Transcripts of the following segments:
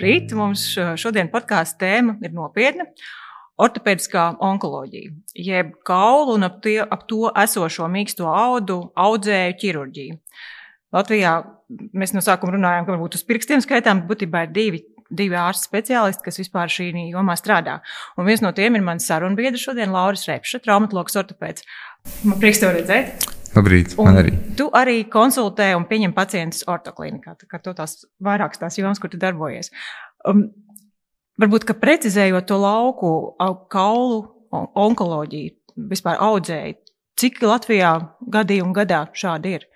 Labrīt! Mums šodien podkāstu tēma ir nopietna. Ortopēdiskā onkoloģija, jeb kaulu un ap, tie, ap to esošo mīksto audu audzēju ķirurģiju. Latvijā mēs no sākuma runājām, ka varbūt uz pirkstiem skaitām, bet būtībā ir divi, divi ārsti speciālisti, kas vispār šī jomā strādā. Un viens no tiem ir mans sarunbiedrs šodien, Lauris Repša, traumatologs ortopēds. Man prieks tev redzēt! Labrīt, man arī. Tu arī konsultē un pieņem pacientus ortoklinikā. Tā kā tu tās vairākas tās jomas, kur tu darbojies. Um, varbūt, ka precizējot to lauku, kaulu onkoloģiju, vispār audzēji, cik Latvijā gadījumu gadā šādi ir?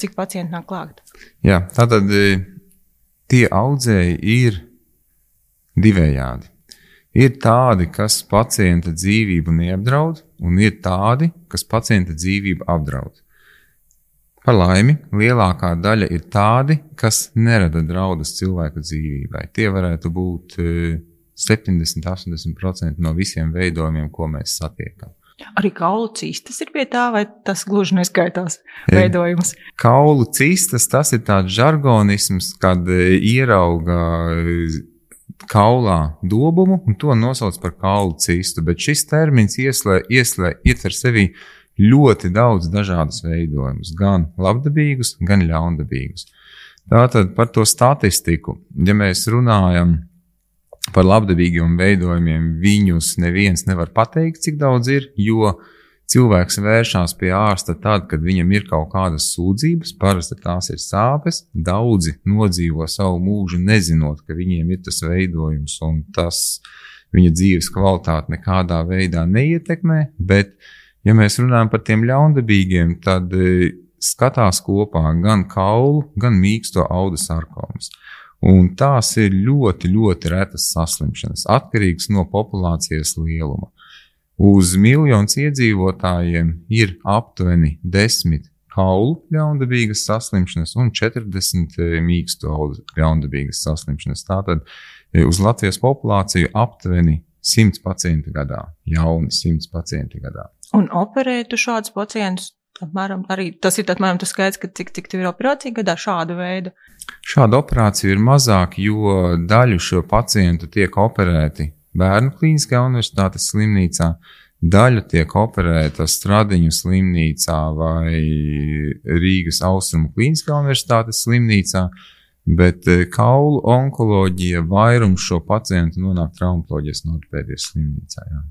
Cik pacienti nāk klāt? Jā, tātad e, tie audzēji ir divējādi. Ir tādi, kas pacienta dzīvību neapdraud, un ir tādi, kas pacienta dzīvību apdraud. Par laimi, lielākā daļa ir tādi, kas nerada draudus cilvēku dzīvībai. Tie varētu būt 70-80% e, no visiem veidojumiem, ko mēs satiekam. Arī kaulu cistas ir pie tā, vai tas gluži neskaitās e, veidojums? Kaulu cistas tas ir tāds žargonisms, kad e, ierauga kaulā dobumu, un to nosauc par kaulu cistu. Bet šis termins ieslē, ieslē, ietver sevi ļoti daudz dažādus veidojumus, gan labdabīgus, gan ļaundabīgus. Tātad par to statistiku, ja mēs runājam par labdabīgiem veidojumiem, viņus neviens nevar pateikt, cik daudz ir, jo Cilvēks vēršas pie ārsta tad, kad viņam ir kaut kādas sūdzības, parasti tās ir sāpes. Daudzi nodzīvo savu mūžu, nezinot, ka viņiem ir tas veidojums, un tas viņa dzīves kvalitāti nekādā veidā neietekmē. Bet, ja mēs runājam par tiem ļaundabīgiem, tad e, skatās kopā gan kaulu, gan mīksto audu sarkomas. Un tās ir ļoti, ļoti retas saslimšanas, atkarīgas no populācijas lieluma. Uz miljonus iedzīvotājiem ir aptuveni 10 kaulu ļaundabīgas saslimšanas un 40 eh, mīkstu ļaundabīgas saslimšanas. Tātad eh, uz Latvijas populāciju aptuveni 100 pacienti gadā, jauni 100 pacienti gadā. Un operētu šādus pacientus apmēram arī tas ir apmēram tas skaits, ka cik, cik ir operācija gadā šāda veida? Šādu operāciju ir mazāk, jo daļu šo pacientu tiek operēti Bērnu klīniskajā universitātes slimnīcā. Daļa tiek operēta Stradiņu slimnīcā vai Rīgas Austrumu klīniskā universitātes slimnīcā, bet eh, kaulu onkoloģija vairums šo pacientu nonāk traumatoloģijas un ortopēdijas slimnīcā. Jā.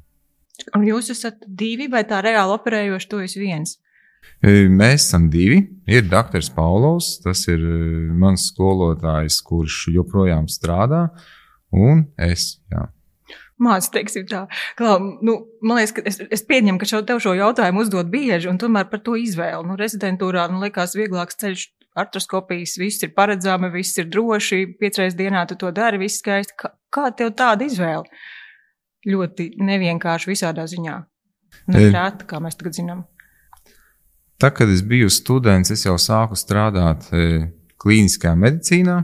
Un jūs esat divi vai tā reāli operējoši, to jūs viens? E, mēs esam divi. Ir doktors Paulovs, tas ir e, mans skolotājs, kurš joprojām strādā, un es. Jā mācīt, teiksim tā. Klau, nu, man liekas, ka es, es pieņemu, ka šo, tev šo jautājumu uzdod bieži, un tomēr par to izvēli. Nu, rezidentūrā, nu, liekas, vieglāks ceļš artroskopijas, viss ir paredzami, viss ir droši, piecreiz dienā tu to dari, viss skaisti. Kā, kā tev tāda izvēle? Ļoti nevienkārši visādā ziņā. Neprāt, kā mēs tagad zinām. Tā, kad es biju students, es jau sāku strādāt e, klīniskajā medicīnā,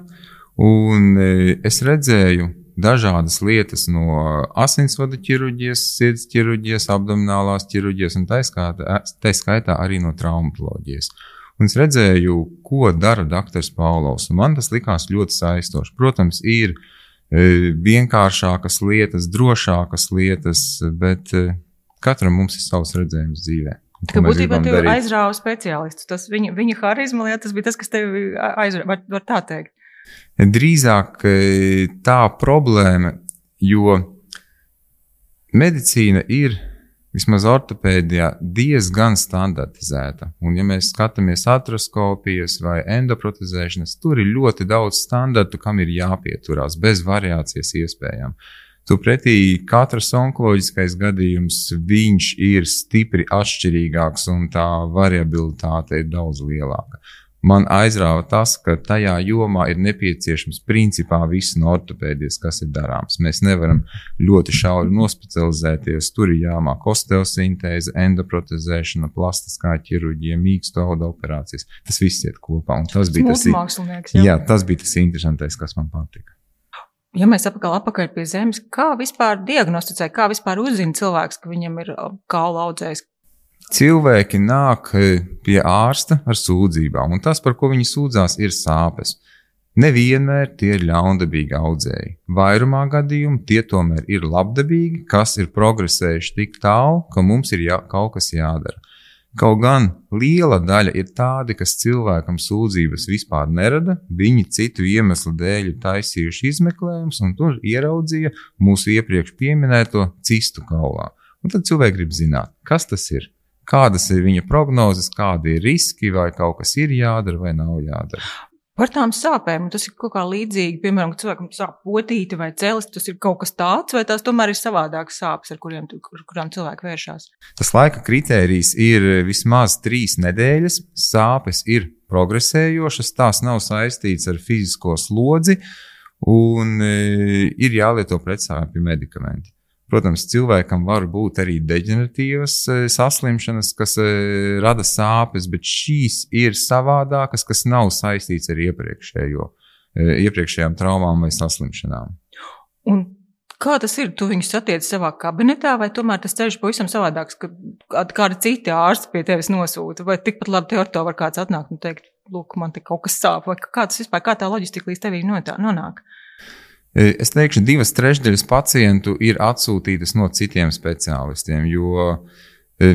un e, es redzēju, dažādas lietas no asinsvadu ķirurģijas, sirds ķirurģijas, abdominālās ķirurģijas un tā skaitā, tā skaitā arī no traumatoloģijas. Un es redzēju, ko dara doktors Paulovs. Man tas likās ļoti saistoši. Protams, ir e, vienkāršākas lietas, drošākas lietas, bet e, katram mums ir savs redzējums dzīvē. Ka būtībā tev aizrāva speciālistus. Tas viņa, viņa harizma, tas bija tas, kas tev aizrāva, var, var tā teikt. Drīzāk e, tā problēma, jo medicīna ir vismaz ortopēdijā diezgan standartizēta. Un, ja mēs skatāmies atroskopijas vai endoprotezēšanas, tur ir ļoti daudz standartu, kam ir jāpieturās, bez variācijas iespējām. Turpretī katrs onkoloģiskais gadījums ir stipri atšķirīgāks un tā variabilitāte ir daudz lielāka man aizrāva tas, ka tajā jomā ir nepieciešams principā viss no ortopēdijas, kas ir darāms. Mēs nevaram ļoti šauri nospecializēties. Tur ir jāmāk osteosintēze, endoprotezēšana, plastiskā ķirurģija, mīksto audu operācijas. Tas viss iet kopā. Tas bija tas, jā. Jā, tas bija tas interesantais, kas man patika. Ja mēs apakaļ, apakaļ pie zemes, kā vispār diagnosticē, kā vispār uzzina cilvēks, ka viņam ir kaula audzējs, Cilvēki nāk e, pie ārsta ar sūdzībām, un tas, par ko viņi sūdzās, ir sāpes. Nevienmēr tie ir ļaundabīgi audzēji. Vairumā gadījumu tie tomēr ir labdabīgi, kas ir progresējuši tik tālu, ka mums ir jā, kaut kas jādara. Kaut gan liela daļa ir tādi, kas cilvēkam sūdzības vispār nerada, viņi citu iemeslu dēļ ir taisījuši izmeklējumus un tur ieraudzīja mūsu iepriekš pieminēto cistu kaulā. Un tad cilvēki grib zināt, kas tas ir, kādas ir viņa prognozes, kādi ir riski, vai kaut kas ir jādara vai nav jādara. Par tām sāpēm tas ir kaut kā līdzīgi. Piemēram, cilvēkam sāp potīte vai cēlis, tas ir kaut kas tāds, vai tās tomēr ir savādākas sāpes, ar kuriem, kur, kurām cilvēki vēršas. Tas laika kritērijs ir vismaz trīs nedēļas. Sāpes ir progresējošas, tās nav saistītas ar fizisko slodzi, un e, ir jālieto pretsāpju medikamenti. Protams, cilvēkam var būt arī deģeneratīvas e, saslimšanas, kas e, rada sāpes, bet šīs ir savādākas, kas nav saistītas ar iepriekšējo, e, iepriekšējām traumām vai saslimšanām. Un kā tas ir? Tu viņus satiec savā kabinetā, vai tomēr tas ceļš pavisam savādāks, ka kādi citi ārsti pie tevis nosūta, vai tikpat labi te ar to var kāds atnākt un teikt, lūk, man te kaut kas sāp, vai kā tas vispār, kā tā loģistika līdz tevī nonāk? E, es teikšu, divas trešdaļas pacientu ir atsūtītas no citiem speciālistiem, jo e,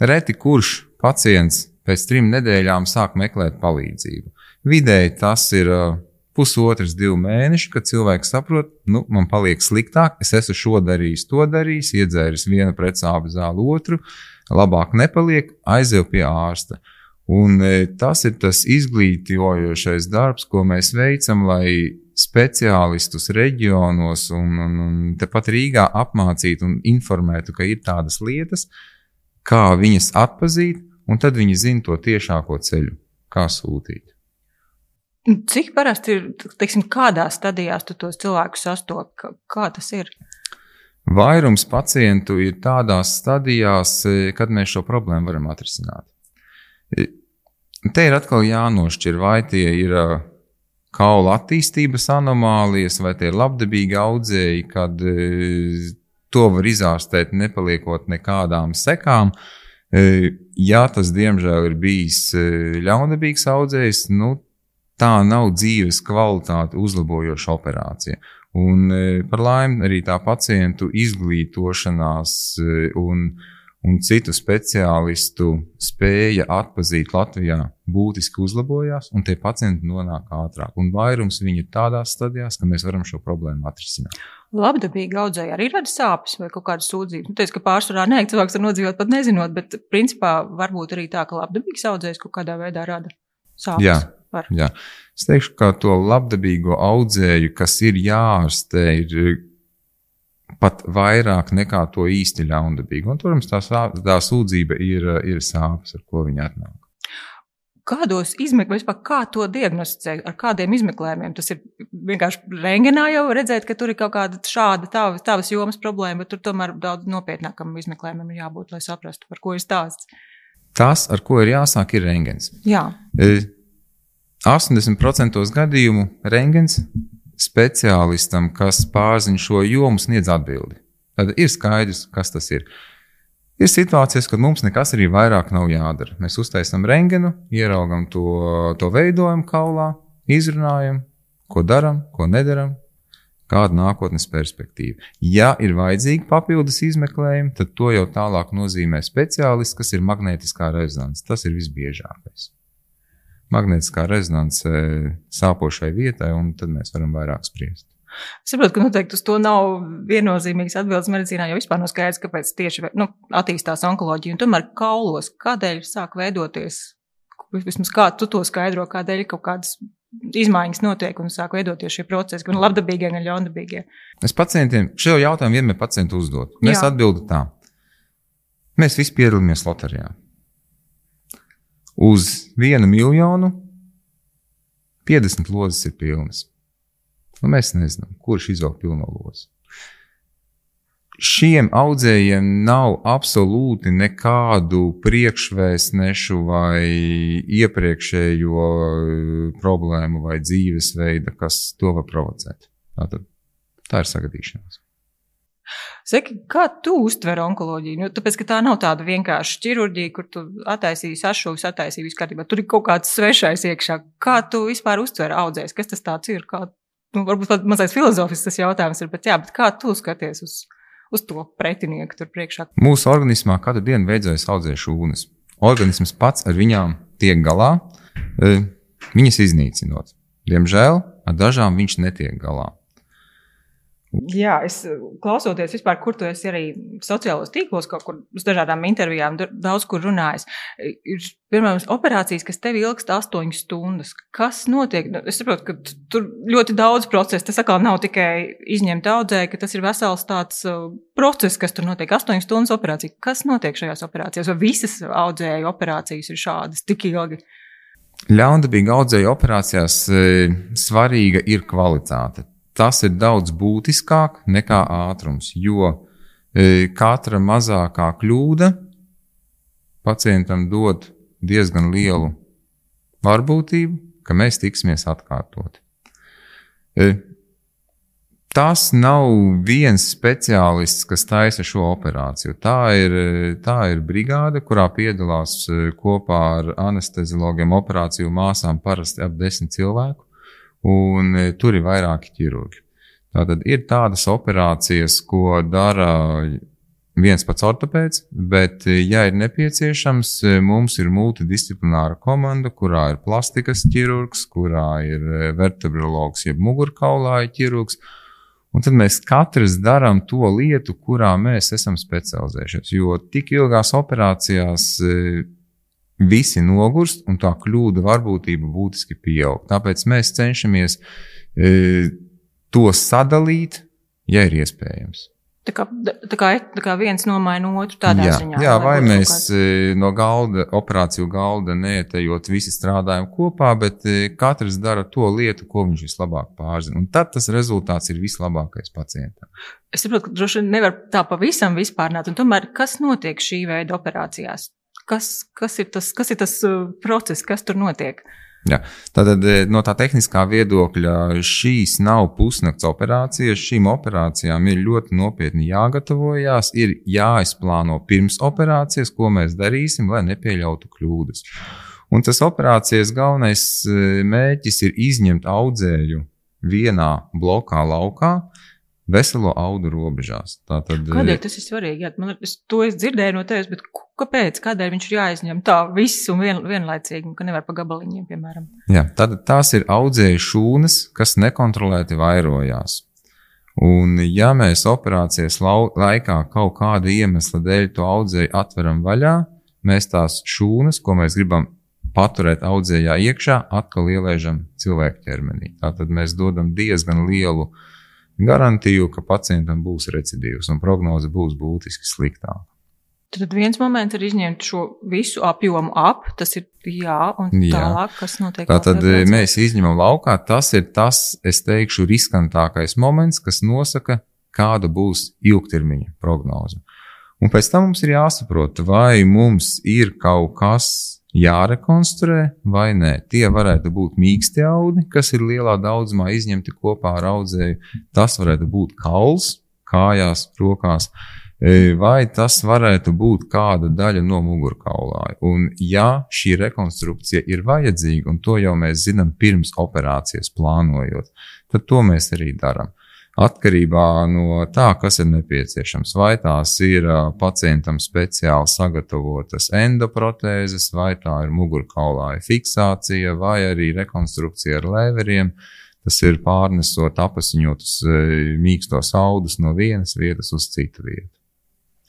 reti kurš pacients pēc trim nedēļām sāk meklēt palīdzību. Vidēji tas ir e, pusotrs, divi mēneši, kad cilvēks saprot, nu, man paliek sliktāk, es esmu šo darījis, to darījis, iedzēris vienu pretsāpju zāli, otru, labāk nepaliek, aizēju pie ārsta. Un tas ir tas izglītojošais darbs, ko mēs veicam, lai speciālistus reģionos un, un, un tepat Rīgā apmācītu un informētu, ka ir tādas lietas, kā viņas atpazīt, un tad viņi zina to tiešāko ceļu, kā sūtīt. Cik parasti ir, teiksim, kādās stadijās tu tos cilvēkus sastopi? Kā tas ir? Vairums pacientu ir tādās stadijās, kad mēs šo problēmu varam atrisināt. Te ir atkal jānošķir, vai tie ir kaula attīstības anomālijas, vai tie ir labdabīgi audzēji, kad e, to var izārstēt nepaliekot nekādām sekām. E, ja tas, diemžēl, ir bijis e, ļaunprātīgs audzējs, nu, tā nav dzīves kvalitāti uzlabojoša operācija. Un par laimi arī tā pacientu izglītošanās un, un citu speciālistu spēja atpazīt Latvijā būtiski uzlabojās, un tie pacienti nonāk ātrāk. Un vairums viņi ir tādās stadijās, ka mēs varam šo problēmu atrisināt. Labdabīgi audzēji arī rada sāpes vai kaut kādas sūdzības. Nu, teicu, ka pārsvarā nē, cilvēks var nodzīvot pat nezinot, bet principā varbūt arī tā, ka labdabīgs audzējs kaut kādā veidā rada sāpes. Jā. Var. Jā. Es teikšu, ka to labdabīgo audzēju, kas ir jāārstē, ir pat vairāk nekā to īsti ļaundabīgu. Un, protams, tā, tā sūdzība ir, ir sāpes, ar ko viņi atnāk. Kādos izmeklējumos, kā to diagnosticē, ar kādiem izmeklējumiem? Tas ir vienkārši rengenā jau redzēt, ka tur ir kaut kāda šāda tavas, tavas jomas problēma, bet tur tomēr daudz nopietnākam izmeklējumam ir jābūt, lai saprastu, par ko ir stāsts. Tas, ar ko ir jāsāk, ir rengens. Jā. 80% e, gadījumu rengens speciālistam, kas pārzina šo jomu, sniedz atbildi. Tad ir skaidrs, kas tas ir. Ir situācijas, kad mums nekas arī vairāk nav jādara. Mēs uztaisām rengenu, ieraugam to, to veidojumu kaulā, izrunājam, ko darām, ko nedaram, kāda nākotnes perspektīva. Ja ir vajadzīgi papildus izmeklējumi, tad to jau tālāk nozīmē speciālists, kas ir magnētiskā rezonance. Tas ir visbiežākais magnētiskā rezonance sāpošai vietai, un tad mēs varam vairāk spriest. Es saprotu, ka noteikti uz to nav viennozīmīgas atbildes medicīnā, jo vispār nav skaidrs, kāpēc tieši nu, attīstās onkoloģija. Un tomēr kaulos, kādēļ sāk veidoties, vismaz kā tu to skaidro, kādēļ kaut kādas izmaiņas notiek un sāk veidoties šie procesi, gan labdabīgie, gan ļaundabīgie. Es pacientiem šo jautājumu vienmēr pacientu uzdodu. Es atbildu tā. Mēs visi piedalāmies loterijā uz vienu miljonu 50 lozes ir pilnas. Nu, mēs nezinām, kurš izvelk pilno lozi. Šiem audzējiem nav absolūti nekādu priekšvēstnešu vai iepriekšējo eh, problēmu vai dzīvesveida, kas to var provocēt. Tātad, tā ir sagadīšanās. Saki, kā tu uztver onkoloģiju? Nu, tāpēc, ka tā nav tāda vienkārša ķirurģija, kur tu attaisīji sašuvis, attaisīji visu kārtībā. Tur ir kaut kāds svešais iekšā. Kā tu vispār uztver audzējs? Kas tas tāds ir? Kā, nu, varbūt pat mazais filozofisks jautājums ir, bet jā, bet kā tu skaties uz, uz to pretinieku tur priekšā? Mūsu organismā katru dienu veidojas audzēju šūnas. Organisms pats ar viņām tiek galā, e, viņas iznīcinot. Diemžēl ar dažām viņš netiek galā. Jā, es eh, klausoties vispār, kur tu esi arī sociālos tīklos, kaut kur uz dažādām intervijām, daudz kur runājis. Ir, piemēram, operācijas, kas tev ilgst astoņas stundas. Kas notiek? Nu, es saprotu, ka tur ļoti daudz procesu. Tas atkal nav tikai izņemt audzēju, ka tas ir vesels tāds uh, process, kas tur notiek. Astoņas stundas operācija. Kas notiek šajās operācijās? Vai visas audzēju operācijas ir šādas tik ilgi? Ļaundabīga audzēju operācijās e, svarīga ir kvalitāte tas ir daudz būtiskāk nekā ātrums, jo e, katra mazākā kļūda pacientam dod diezgan lielu varbūtību, ka mēs tiksimies atkārtoti. E, tas nav viens speciālists, kas taisa šo operāciju. Tā ir, tā ir brigāde, kurā piedalās e, kopā ar anesteziologiem, operāciju māsām parasti ap desmit cilvēku un e, tur ir vairāki ķirurgi. Tātad ir tādas operācijas, ko dara viens pats ortopēds, bet, e, ja ir nepieciešams, e, mums ir multidisciplināra komanda, kurā ir plastikas ķirurgs, kurā ir vertebrologs, jeb mugurkaulāja ķirurgs. Un tad mēs katrs darām to lietu, kurā mēs esam specializējušies. Jo tik ilgās operācijās visi nogurst, un tā kļūda varbūtība būtiski pieaug. Tāpēc mēs cenšamies e, to sadalīt, ja ir iespējams. Tā kā, tā kā, tā kā viens nomaina otru tādā jā, ziņā. Jā, vai mēs kāds... E, no galda, operāciju galda neetējot, visi strādājam kopā, bet e, katrs dara to lietu, ko viņš vislabāk pārzina. Un tad tas rezultāts ir vislabākais pacientam. Es saprotu, ka droši vien nevar tā pavisam vispārnāt, un tomēr kas notiek šī veida operācijās? Kas, kas, ir tas, kas ir tas uh, process, kas tur notiek? Jā. Tātad eh, no tā tehniskā viedokļa šīs nav pusnakts operācijas. Šīm operācijām ir ļoti nopietni jāgatavojas, ir jāizplāno pirms operācijas, ko mēs darīsim, lai nepieļautu kļūdas. Un tas operācijas galvenais eh, mērķis ir izņemt audzēju vienā blokā laukā, veselo audu robežās. Tātad, Kādēļ eh, tas ir svarīgi? Jā, man, es to es dzirdēju no tevis, bet kāpēc? Kādēļ viņš ir jāizņem tā viss un vien, vienlaicīgi, ka nevar pa gabaliņiem, piemēram? Jā, tad tās ir audzēju šūnas, kas nekontrolēti vairojās. Un, ja mēs operācijas laikā kaut kāda iemesla dēļ to audzēju atveram vaļā, mēs tās šūnas, ko mēs gribam paturēt audzējā iekšā, atkal ielaižam cilvēku ķermenī. Tātad mēs dodam diezgan lielu uh, garantiju, ka pacientam būs recidīvs un prognoze būs būtiski sliktāka. Tad viens moments ir izņemt šo visu apjomu ap, tas ir jā, un jā. tālāk, kas notiek. Tātad mēs izņemam laukā, tas ir tas, es teikšu, riskantākais moments, kas nosaka, kāda būs ilgtermiņa prognoze. Un pēc tam mums ir jāsaprot, vai mums ir kaut kas jārekonstruē vai nē. Tie varētu būt mīksti audi, kas ir lielā daudzumā izņemti kopā ar audzēju. Tas varētu būt kauls, kājās, rokās, e, vai tas varētu būt kāda daļa no mugurkaulā. Un, ja šī rekonstrukcija ir vajadzīga, un to jau mēs zinām pirms operācijas plānojot, tad to mēs arī darām atkarībā no tā, kas ir nepieciešams. Vai tās ir pacientam speciāli sagatavotas endoprotēzes, vai tā ir mugurkaulāja fiksācija, vai arī rekonstrukcija ar leveriem. Tas ir pārnesot apziņotus mīkstos audus no vienas vietas uz citu vietu.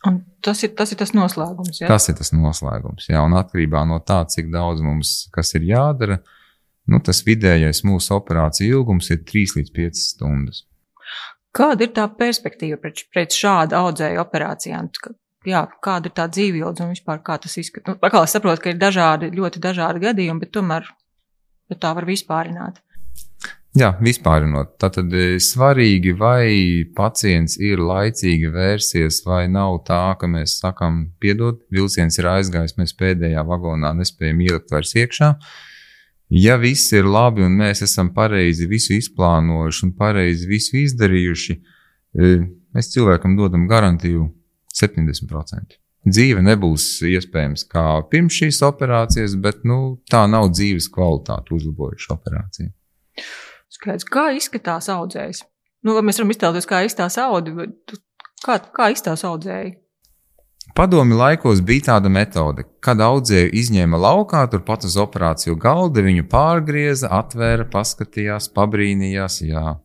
Un tas ir, tas ir tas noslēgums. Ja? Tas ir tas noslēgums. Jā, un atkarībā no tā, cik daudz mums kas ir jādara, nu, tas vidējais mūsu operāciju ilgums ir 3 līdz 5 stundas. Kāda ir tā perspektīva pret, pret šādu audzēju operācijām? Jā, kāda ir tā dzīvības un vispār kā tas izskatās? Nu, es saprotu, ka ir dažādi, ļoti dažādi gadījumi, bet tomēr bet tā var vispārināt. Jā, vispārinot. Tātad e, svarīgi, vai pacients ir laicīgi vērsies, vai nav tā, ka mēs sakām, piedod, vilciens ir aizgājis, mēs pēdējā vagonā nespējam ielikt vairs iekšā. Uh, ja viss ir labi un mēs esam pareizi visu izplānojuši un pareizi visu izdarījuši, e, mēs cilvēkam dodam garantiju 70%. Dzīve nebūs iespējams kā pirms šīs operācijas, bet nu, tā nav dzīves kvalitāte uzlabojuša operācija. Skaidrs, kā izskatās audzējs? Nu, mēs varam iztēloties, kā izskatās audi, bet kā, kā izskatās audzēji? Padomi laikos bija tāda metode, kad audzēju izņēma laukā, turpat uz operāciju galda, viņu pārgrieza, atvēra, paskatījās, pabrīnījās. Jā.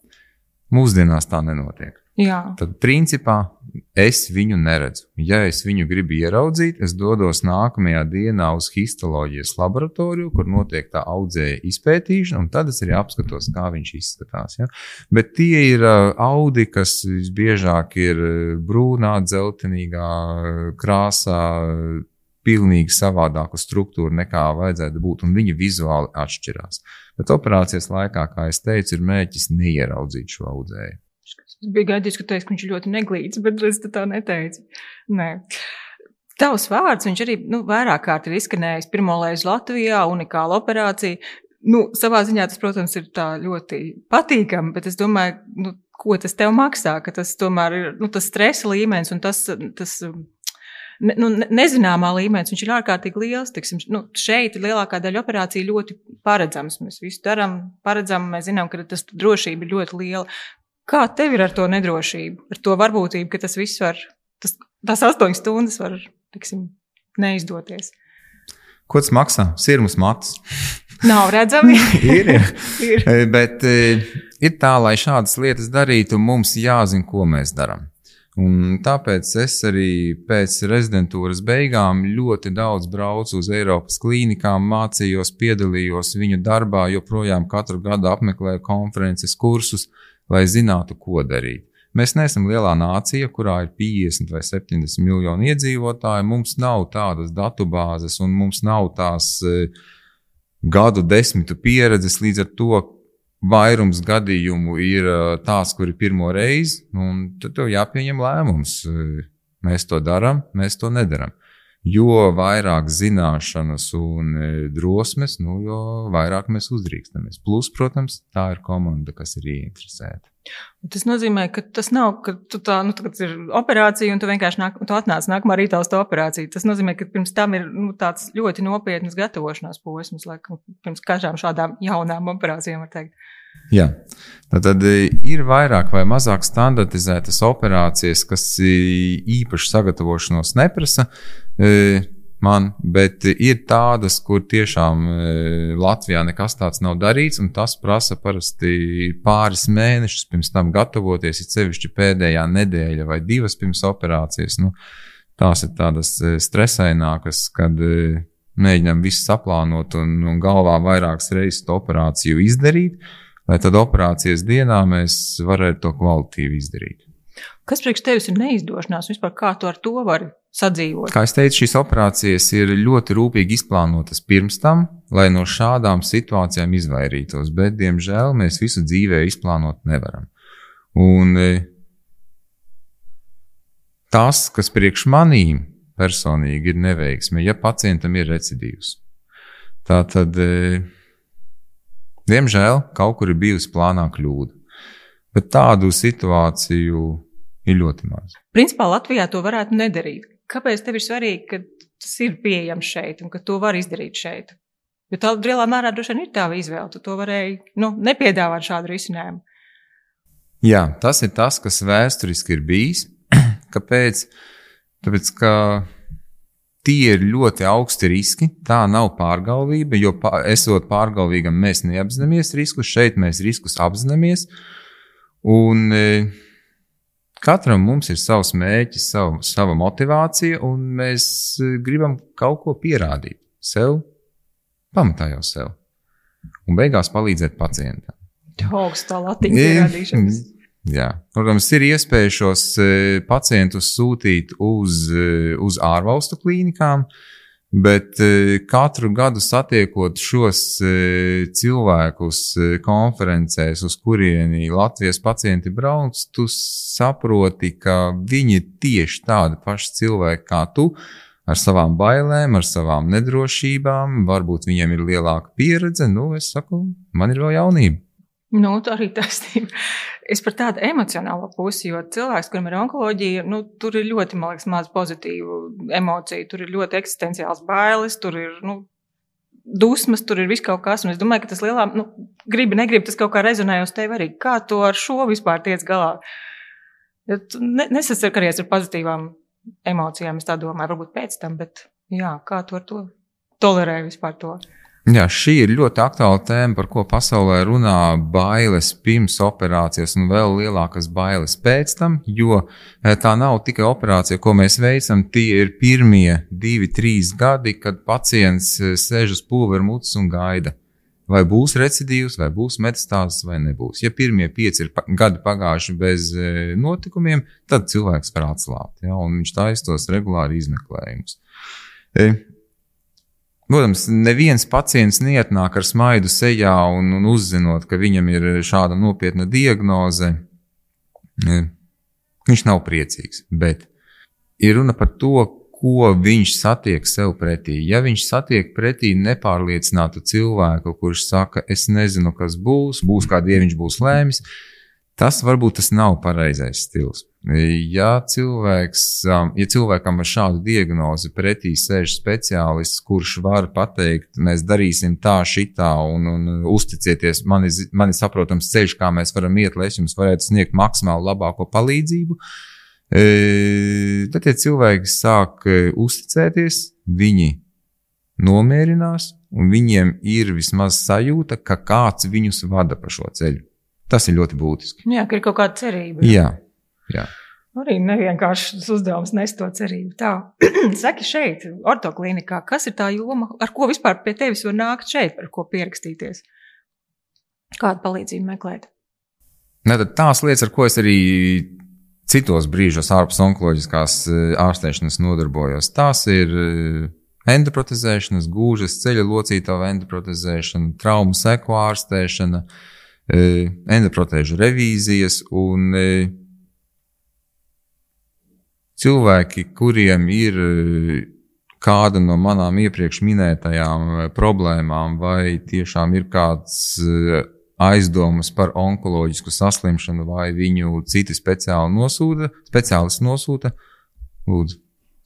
Mūsdienās tā nenotiek. Jā. Tad, principā, es viņu neredzu. Ja es viņu gribu ieraudzīt, es dodos nākamajā dienā uz histoloģijas laboratoriju, kur notiek tā audzēja izpētīšana, un tad es arī apskatos, kā viņš izskatās. Ja? Bet tie ir uh, audi, kas visbiežāk ir brūnā, dzeltenīgā krāsā. Pilnīgi savādāku struktūru nekā vajadzētu būt, un viņi vizuāli atšķirās. Bet operācijas laikā, kā jau teicu, ir mērķis neieraudzīt šo audzēju. Es biju gaidījis, ka, teiks, ka viņš ir ļoti neglīts, bet es tā neteicu. Nē. Tavs vārds, viņš arī nu, vairāk kārt ir izskanējis pirmo reizi Latvijā, unikāla operācija. Nu, savā ziņā tas, protams, ir ļoti patīkami, bet es domāju, nu, ko tas tev maksā, ka tas tomēr ir nu, tas stresa līmenis un tas, tas ne, nu, nezināmā līmenis, viņš ir ārkārtīgi liels. Tiksim, nu, šeit lielākā daļa operāciju ļoti paredzams. Mēs visu darām paredzam, mēs zinām, ka tas drošība ir ļoti liela. Kā tev ir ar to nedrošību, ar to varbūtību, ka tas viss var, tas, tās astoņas stundas var, tiksim, neizdoties? Ko tas maksā? Sirmas matus. Nav redzami. ir, ir. Bet ir tā, lai šādas lietas darītu, mums jāzina, ko mēs darām. Un tāpēc es arī pēc rezidentūras beigām ļoti daudz braucu uz Eiropas klīnikām, mācījos, piedalījos viņu darbā, joprojām katru gadu apmeklēju konferences, kursus. Uh, lai zinātu, ko darīt. Mēs neesam lielā nācija, kurā ir 50 vai 70 miljoni iedzīvotāji. Mums nav tādas datubāzes un mums nav tās e, gadu desmitu pieredzes. Līdz ar to vairums gadījumu ir e, tās, kuri pirmo reizi, un tad tev jāpieņem lēmums. E, mēs to darām, mēs to nedarām. Jo vairāk zināšanas un drosmes, nu, jo vairāk mēs uzdrīkstamies. Plus, protams, tā ir komanda, kas ir ieinteresēta. Tas nozīmē, ka tas nav, ka tu tā, nu, tā ir operācija, un tu vienkārši nāk, tu atnāc nākamā rītā uz to operāciju. Tas nozīmē, ka pirms tam ir nu, tāds ļoti nopietnas gatavošanās posms, laikam, pirms katrām šādām jaunām operācijām, var teikt. Jā, tad e, ir vairāk vai mazāk standartizētas operācijas, kas e, īpaši sagatavošanos neprasa. E, man, bet ir tādas, kur tiešām Latvijā nekas tāds nav darīts, un tas prasa parasti pāris mēnešus pirms tam gatavoties, ir sevišķi pēdējā nedēļa vai divas pirms operācijas. Nu, tās ir tādas stresainākas, kad mēģinām visu saplānot un, un galvā vairākas reizes to operāciju izdarīt lai tad operācijas dienā mēs varētu to kvalitīvi izdarīt. Kas priekš tevis ir neizdošanās? Vispār kā tu ar to vari sadzīvot? Kā es teicu, šīs operācijas ir ļoti rūpīgi izplānotas pirms tam, lai no šādām situācijām izvairītos, bet, diemžēl, mēs visu dzīvē izplānot nevaram. Un e, tas, kas priekš manīm personīgi ir neveiksme, ja pacientam ir recidīvs. Tā tad e, Diemžēl kaut kur ir bijusi plānā kļūda, bet tādu situāciju ir ļoti maz. Principā Latvijā to varētu nedarīt. Kāpēc tev ir svarīgi, ka tas ir pieejams šeit un ka to var izdarīt šeit? Jo tā lielā mērā droši vien ir tā izvēle. Tu to varēji nu, nepiedāvāt šādu risinājumu. Jā, tas ir tas, kas vēsturiski ir bijis. Kāpēc? Tāpēc, ka Tie ir ļoti augsti riski. Tā nav pārgalvība, jo esot pārgalvīgam, mēs neapzināmies riskus. Šeit mēs riskus apzināmies. Un e, katram mums ir savs mērķis, sava, sava motivācija, un mēs e, gribam kaut ko pierādīt sev, pamatā jau sev. Un beigās palīdzēt pacientam. Augstā latiņa pierādīšanas. Jā. Protams, ir iespēja šos e, pacientus sūtīt uz, e, uz ārvalstu klīnikām, bet e, katru gadu satiekot šos cilvēkus konferencēs, uz kurieni Latvijas pacienti brauc, tu saproti, ka viņi ir tieši tādi paši cilvēki kā tu. Ar savām bailēm, ar savām nedrošībām, varbūt viņiem ir lielāka pieredze. Nu, es saku, man ir vēl jaunība. Nu, tā arī taisnība. Es par tādu emocionālo pusi, jo cilvēks, kuram ir onkoloģija, nu, tur ir ļoti, liekas, maz pozitīvu emociju. Tur ir ļoti eksistenciāls bailes, tur ir nu, dusmas, tur ir viss kaut kas. Es domāju, ka tas lielā, nu, gribi, negribi, tas kaut kā rezonē uz tevi arī. Kā tu ar šo vispār tiec galā? Ja ne, nesaskaries ar pozitīvām emocijām, es tā domāju, varbūt pēc tam, bet jā, kā tu ar to tolerē vispār to? Jā, šī ir ļoti aktuāla tēma, par ko pasaulē runā bailes pirms operācijas un vēl lielākas bailes pēc tam, jo e, tā nav tikai operācija, ko mēs veicam, tie ir pirmie divi, trīs gadi, kad pacients e, sēž uz pulveru mutes un gaida. Vai būs recidīvs, vai būs metastāzes, vai nebūs. Ja pirmie pieci ir gadi pagājuši bez e, notikumiem, tad cilvēks var atslābt, ja, un viņš taistos regulāri izmeklējumus. Protams, neviens pacients neietnāk ar smaidu sejā un, un uzzinot, ka viņam ir šāda nopietna diagnoze. Viņš nav priecīgs, bet ir runa par to, ko viņš satiek sev pretī. Ja viņš satiek pretī nepārliecinātu cilvēku, kurš saka, es nezinu, kas būs, būs kā dieviņš būs lēmis, tas varbūt tas nav pareizais stils. Ja, cilvēks, um, ja cilvēkam ar šādu diagnozi pretī sēž speciālists, kurš var pateikt, mēs darīsim tā, šitā, un, un uzticieties, man man ir saprotams ceļš, kā mēs varam iet, lai es jums varētu sniegt maksimāli labāko palīdzību, e, tad tie cilvēki sāk e, uzticēties, viņi nomierinās, un viņiem ir vismaz sajūta, ka kāds viņus vada pa šo ceļu. Tas ir ļoti būtiski. Jā, ka ir kaut kāda cerība. Jā. Jā. Arī nevienkāršs uzdevums nest to cerību. Tā, saki šeit, ortoklinikā, kas ir tā joma, ar ko vispār pie tevis var nākt šeit, ar ko pierakstīties? Kādu palīdzību meklēt? Ne, tās lietas, ar ko es arī citos brīžos ārpus onkoloģiskās eh, ārstēšanas nodarbojos, tās ir eh, endoprotezēšanas, gūžas, ceļa locītava endoprotezēšana, traumu seku ārstēšana, eh, endoprotēžu revīzijas un cilvēki, kuriem ir eh, kāda no manām iepriekš minētajām problēmām, vai tiešām ir kāds aizdomas par onkoloģisku saslimšanu, vai viņu citi speciāli nosūta, speciālisti nosūta, lūdzu.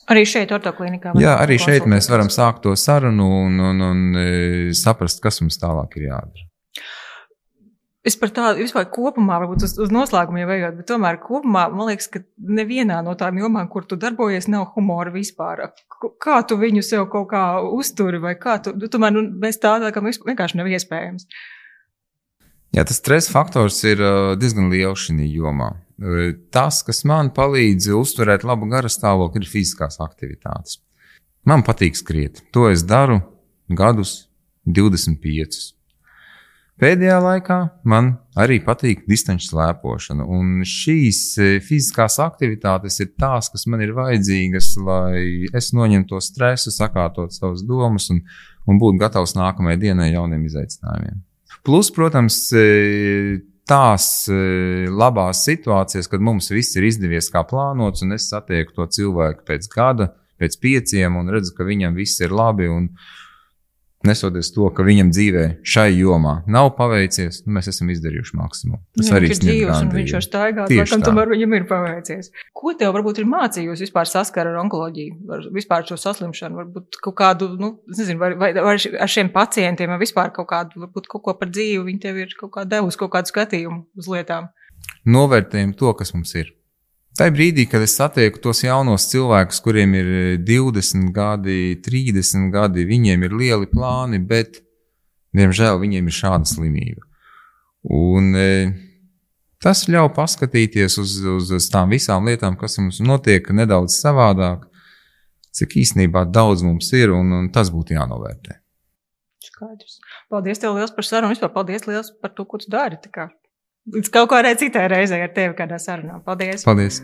Arī šeit, ortoklinikā. Jā, arī šeit mēs varam sākt to sarunu un, un, un, un saprast, kas mums tālāk ir jādara. Es par tādu vispār kopumā, varbūt uz, uz noslēgumu jau ejot, bet tomēr kopumā man liekas, ka nevienā no tām jomām, kur tu darbojies, nav humora vispār. Kā tu viņu sev kaut kā uzturi, vai kā tu, nu, tomēr nu, bez tāda, ka vienkārši nav iespējams. Jā, tas stresa faktors ir diezgan liels šī jomā. Tas, kas man palīdz uzturēt labu garastāvokli, ir fiziskās aktivitātes. Man patīk skriet. To es daru gadus, 25. Pēdējā laikā man arī patīk distanču slēpošana, un šīs e, fiziskās aktivitātes ir tās, kas man ir vajadzīgas, lai es noņemtu to stresu, sakārtot savas domas un, un būtu gatavs nākamajai dienai jauniem izaicinājumiem. Plus, protams, e, tās e, labās situācijas, kad mums viss ir izdevies kā plānots, un es satieku to cilvēku pēc gada, pēc pieciem, un redzu, ka viņam viss ir labi. Un, Nesoties to, ka viņam dzīvē šai jomā nav paveicies, nu, mēs esam izdarījuši maksimumu. Tas Jā, arī ir dzīves, un viņš var staigāt, laikam tomēr viņam ir paveicies. Ko tev varbūt ir mācījusi vispār saskara ar onkoloģiju, ar vispār šo saslimšanu, varbūt kaut kādu, nu, nezinu, vai, vai, vai ar šiem pacientiem, vai vispār kaut kādu, varbūt kaut ko par dzīvi, viņi tev ir kaut kā devusi kaut kādu skatījumu uz lietām? Novērtējam to, kas mums ir. Tajā brīdī, kad es satieku tos jaunos cilvēkus, kuriem ir 20 gadi, 30 gadi, viņiem ir lieli plāni, bet, diemžēl, viņiem ir šāda slimība. Un, e, tas ļauj paskatīties uz, uz, uz tām visām lietām, kas mums notiek nedaudz savādāk, cik īstenībā daudz mums ir, un, un tas būtu jānovērtē. Skaidrs. Paldies tev liels par sarunu. Vispār paldies liels par to, ko tu dari. Līdz kaut kādai citai reizei ar tevi kādā sarunā. Paldies! Paldies!